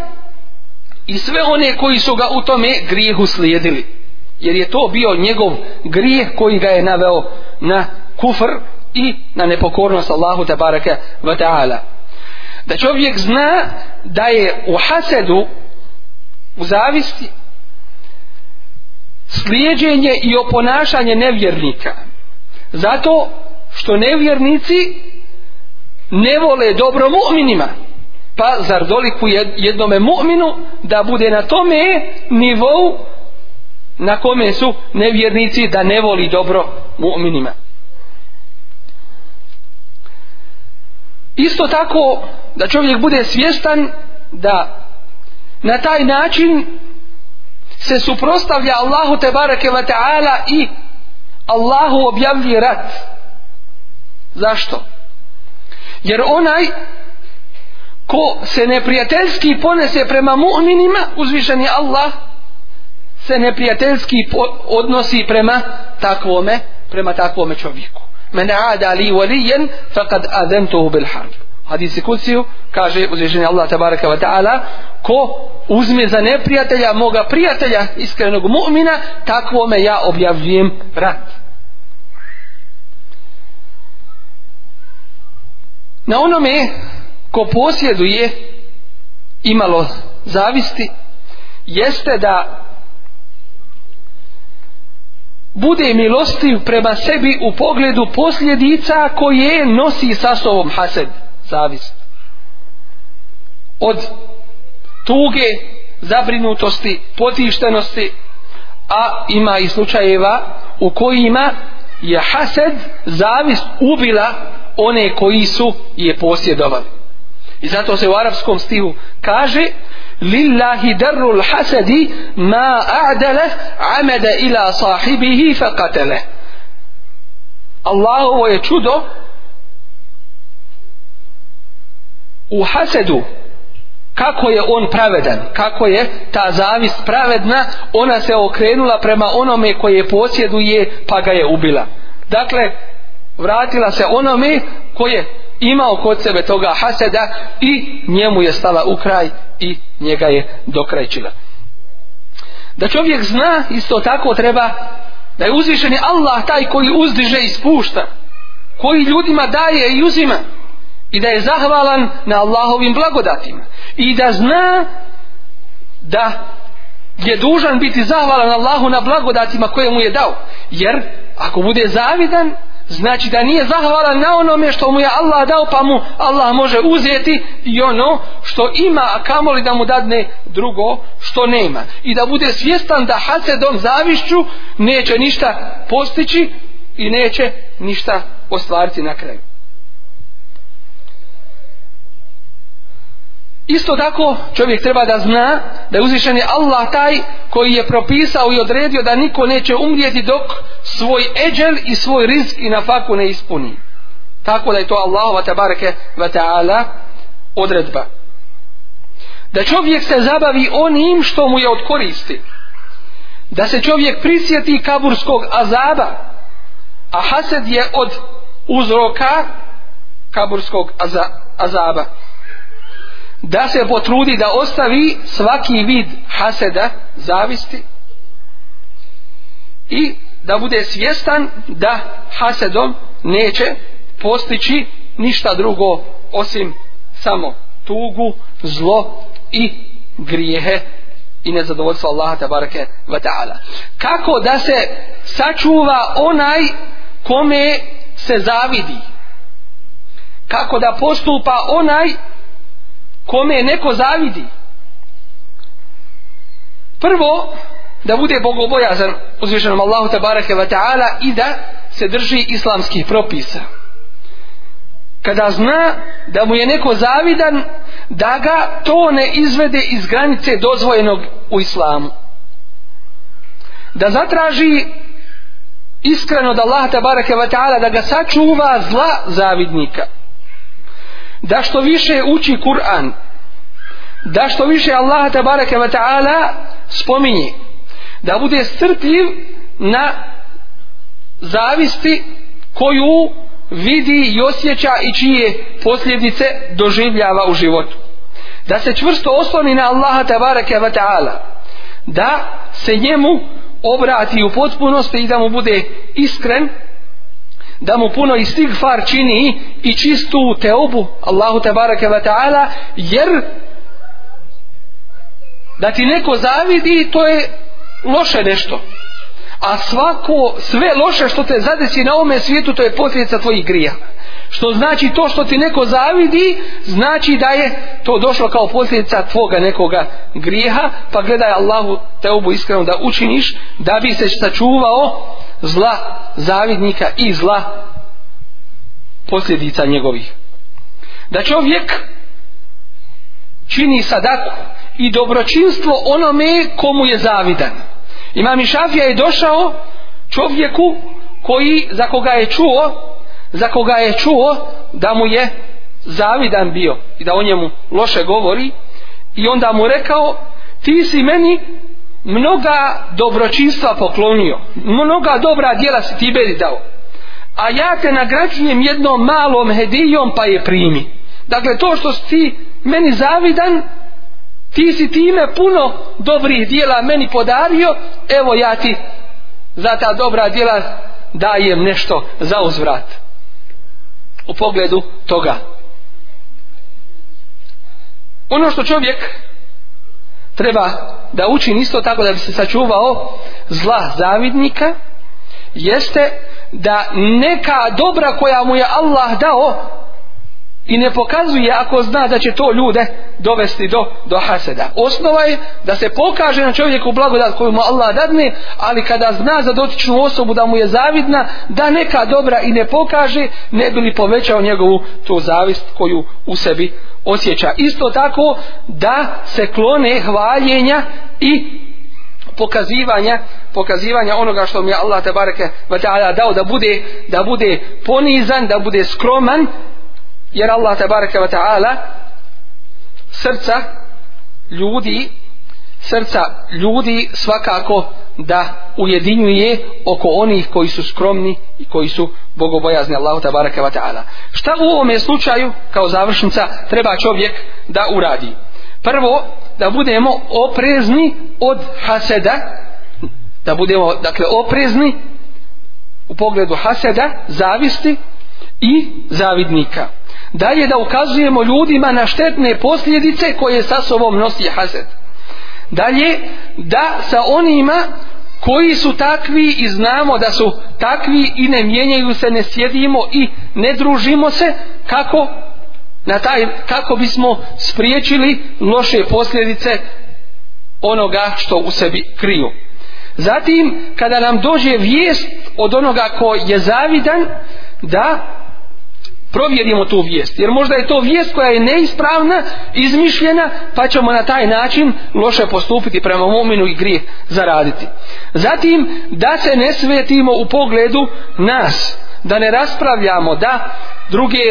i sve one koji su ga u tome grijehu slijedili jer je to bio njegov grijeh koji ga je naveo na kufr i na nepokornost Allahu te baraka wa ta'ala da čovjek zna da je u hasedu u zavisti slijedženje i oponašanje nevjernika zato što nevjernici ne vole dobro mu'minima pa zar doliku jednome mu'minu da bude na tome nivou na kome su nevjernici da ne voli dobro mu'minima. Isto tako da čovjek bude svjestan da na taj način se suprostavlja Allahu te bareke ve taala i Allahu objavlji rat. Zašto? Jer onaj ko se neprijateljski ponese prema mu'minima, uzvišeni Allah se neprijateljski odnosi prema takvome, prema takvome čovjeku. Men aada li walijen, faqad adentuhu bil harb. Hadis kuciju, kaže uzvišeni Allah tabaraka wa ta'ala, ko uzme za neprijatelja moga prijatelja, iskrenog mu'mina, takvome ja objavljujem rat. Na onome ko posjeduje imalo zavisti, jeste da bude milostiv prema sebi u pogledu posljedica koje nosi sa sobom hased, zavis. Od tuge, zabrinutosti, potištenosti, a ima i slučajeva u kojima je hased, zavis, ubila one koji su je posjedovali. I zato se u arapskom stihu kaže لله در الحسد ما أعدله عمد إلى صاحبه فقتله الله ويتشده وحسده kako je on pravedan, kako je ta zavist pravedna, ona se okrenula prema onome koje posjeduje pa ga je ubila. Dakle, vratila se onome koje je imao kod sebe toga haseda i njemu je stala u kraj i njega je dokrajčila. Da čovjek zna isto tako treba da je uzvišen je Allah taj koji uzdiže i spušta, koji ljudima daje i uzima i da je zahvalan na Allahovim blagodatima i da zna da je dužan biti zahvalan Allahu na blagodatima koje mu je dao jer ako bude zavidan znači da nije zahvalan na onome što mu je Allah dao pa mu Allah može uzeti i ono što ima a kamoli da mu dadne drugo što nema i da bude svjestan da hasedom zavišću neće ništa postići i neće ništa ostvariti na kraju Isto tako čovjek treba da zna da je uzvišen je Allah taj koji je propisao i odredio da niko neće umrijeti dok svoj eđel i svoj rizk i nafaku ne ispuni. Tako da je to Allahova tabareke wa ta'ala odredba. Da čovjek se zabavi onim što mu je od koristi. Da se čovjek prisjeti kaburskog azaba. A hased je od uzroka kaburskog azaba da se potrudi da ostavi svaki vid haseda zavisti i da bude svjestan da hasedom neće postići ništa drugo osim samo tugu, zlo i grijehe i nezadovoljstvo Allaha tabarake wa ta'ala. Kako da se sačuva onaj kome se zavidi? Kako da postupa onaj kome neko zavidi prvo da bude bogobojazan uzvišenom Allahu tabarake wa ta'ala i da se drži islamskih propisa kada zna da mu je neko zavidan da ga to ne izvede iz granice dozvojenog u islamu da zatraži iskreno od Allaha tabaraka wa ta'ala da ga sačuva zla zavidnika da što više uči Kur'an da što više Allah tabaraka wa ta'ala spominje da bude strpljiv na zavisti koju vidi i osjeća i čije posljedice doživljava u životu da se čvrsto osloni na Allaha tabaraka wa ta'ala da se njemu obrati u potpunosti i da mu bude iskren da mu puno istigfar čini i čistu teobu Allahu te bareke ve taala jer da ti neko zavidi to je loše nešto a svako sve loše što te zadesi na ovome svijetu to je posljedica tvojih grijeha Što znači to što ti neko zavidi, znači da je to došlo kao posljedica tvoga nekoga grijeha, pa gledaj Allahu te obu iskreno da učiniš da bi se sačuvao zla zavidnika i zla posljedica njegovih. Da čovjek čini sadaku i dobročinstvo onome komu je zavidan. Imam Išafija je došao čovjeku koji za koga je čuo za koga je čuo da mu je zavidan bio i da o njemu loše govori i onda mu rekao ti si meni mnoga dobročinstva poklonio mnoga dobra djela si ti beri dao a ja te nagrađujem jednom malom hedijom pa je primi dakle to što si ti meni zavidan ti si time puno dobrih dijela meni podario evo ja ti za ta dobra djela dajem nešto za uzvrat. vrat u pogledu toga. Ono što čovjek treba da učini isto tako da bi se sačuvao zla zavidnika jeste da neka dobra koja mu je Allah dao i ne pokazuje ako zna da će to ljude dovesti do, do haseda. Osnova je da se pokaže na čovjeku blagodat koju mu Allah dadne, ali kada zna za dotičnu osobu da mu je zavidna, da neka dobra i ne pokaže, ne bi li povećao njegovu tu zavist koju u sebi osjeća. Isto tako da se klone hvaljenja i pokazivanja pokazivanja onoga što mi je Allah te bareke ve taala dao da bude da bude ponizan da bude skroman jer Allah tabaraka wa ta'ala srca ljudi srca ljudi svakako da ujedinjuje oko onih koji su skromni i koji su bogobojazni Allahu tabaraka wa ta'ala šta u ovom slučaju kao završnica treba čovjek da uradi prvo da budemo oprezni od haseda da budemo dakle oprezni u pogledu haseda zavisti i zavidnika dalje da ukazujemo ljudima na štetne posljedice koje sa sobom nosi haset dalje da sa onima koji su takvi i znamo da su takvi i ne mijenjaju se, ne sjedimo i ne družimo se kako, na taj, kako bismo spriječili loše posljedice onoga što u sebi kriju zatim kada nam dođe vijest od onoga ko je zavidan da provjerimo tu vijest jer možda je to vijest koja je neispravna izmišljena pa ćemo na taj način loše postupiti prema mominu i grije zaraditi zatim da se ne svetimo u pogledu nas da ne raspravljamo da druge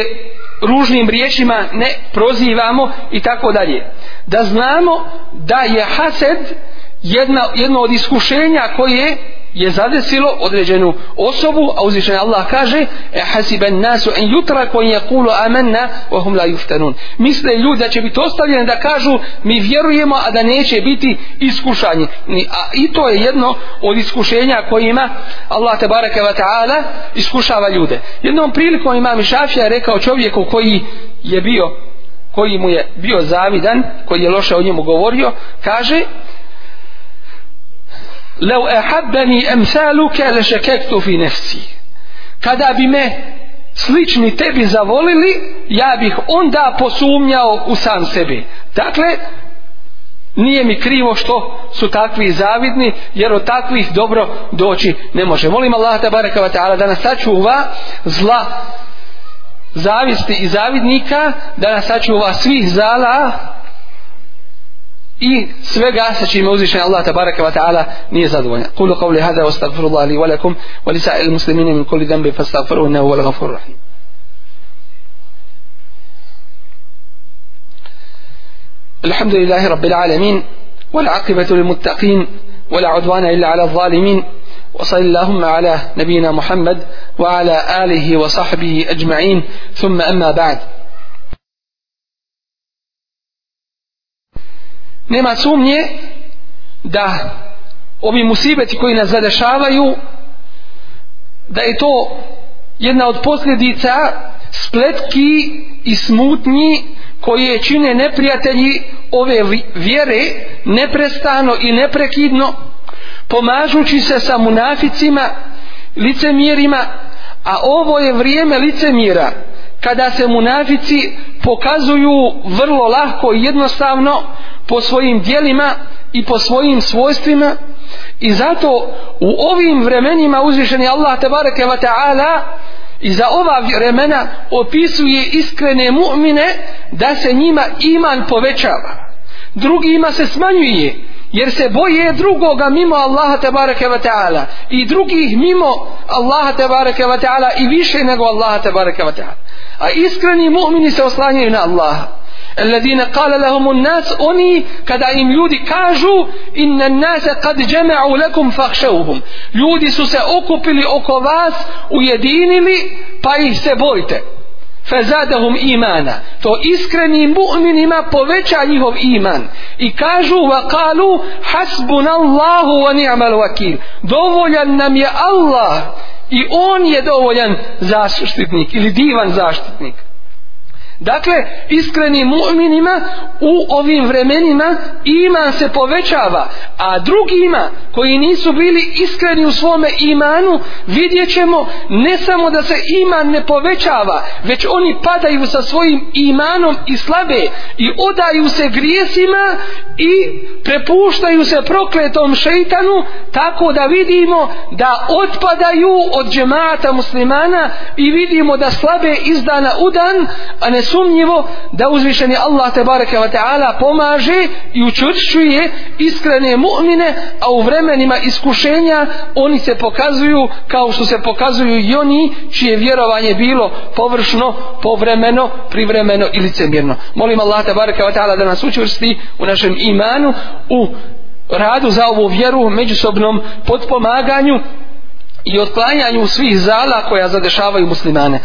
ružnim riječima ne prozivamo i tako dalje da znamo da je hased jedna, jedno od iskušenja koje je zadesilo određenu osobu, a uzvišenje Allah kaže e hasiben nasu en jutra koji je kulu amenna, vahum la juftanun. Misle ljudi da će biti ostavljeni da kažu mi vjerujemo, a da neće biti iskušanje. A i to je jedno od iskušenja kojima Allah te bareke wa ta'ala iskušava ljude. Jednom prilikom imam Šafija rekao čovjeku koji je bio koji mu je bio zavidan, koji je loše o njemu govorio, kaže, لو أحبني أمثالك لشككت في نفسي kada bi me slični tebi zavolili, ja bih onda posumnjao u sam sebi. Dakle, nije mi krivo što su takvi zavidni, jer od takvih dobro doći ne može. Molim Allah da baraka wa ta'ala da nas sačuva zla zavisti i zavidnika, da nas sačuva svih zala i svega sa čime uzvišen Allah tabaraka wa ta'ala nije zadovoljan. Kulu qavli hada wa astagfirullah li walakum wa lisa il muslimine min kulli dambi fa astagfiruhu innahu wal ghafur rahim. الحمد لله رب العالمين والعاقبة للمتقين ولا عدوان إلا على الظالمين وصل اللهم على نبينا محمد وعلى آله وصحبه أجمعين ثم أما بعد nema sumnje da ovi musibeti koji nas zadešavaju da je to jedna od posljedica spletki i smutnji koje čine neprijatelji ove vjere neprestano i neprekidno pomažući se sa munaficima licemirima a ovo je vrijeme licemira kada se munafici pokazuju vrlo lahko i jednostavno po svojim dijelima i po svojim svojstvima i zato u ovim vremenima uzvišen je Allah tabareke wa ta'ala i za ova vremena opisuje iskrene mu'mine da se njima iman povećava drugima se smanjuje jer se boje drugoga mimo Allaha te bareke ve taala i drugih mimo Allaha te bareke ve taala i više nego Allaha te bareke ve taala a iskreni mu'mini se oslanjaju na Allaha الذين قال لهم الناس أني كدا إم يودي كاجو إن الناس قد جمعوا لكم فاخشوهم يودي سوسا أكوبلي أكوباس ويديني لي بايه سبويته fezadahum imana to iskrenim mu'minima poveća njihov iman i kažu wa kalu hasbun Allahu wa ni'mal wakil dovoljan nam je Allah i on je dovoljan zaštitnik ili divan zaštitnik Dakle, iskreni mu'minima u ovim vremenima iman se povećava, a drugima koji nisu bili iskreni u svome imanu, vidjet ćemo ne samo da se iman ne povećava, već oni padaju sa svojim imanom i slabe i odaju se grijesima i prepuštaju se prokletom šeitanu, tako da vidimo da otpadaju od džemata muslimana i vidimo da slabe iz dana u dan, a ne nesumnjivo da uzvišeni Allah te bareke ve taala pomaže i učvršćuje iskrene mu'mine a u vremenima iskušenja oni se pokazuju kao što se pokazuju i oni čije vjerovanje bilo površno povremeno privremeno ili cemirno molim Allah te bareke ve taala da nas učvrsti u našem imanu u radu za ovu vjeru međusobnom potpomaganju i otklanjanju svih zala koja zadešavaju muslimane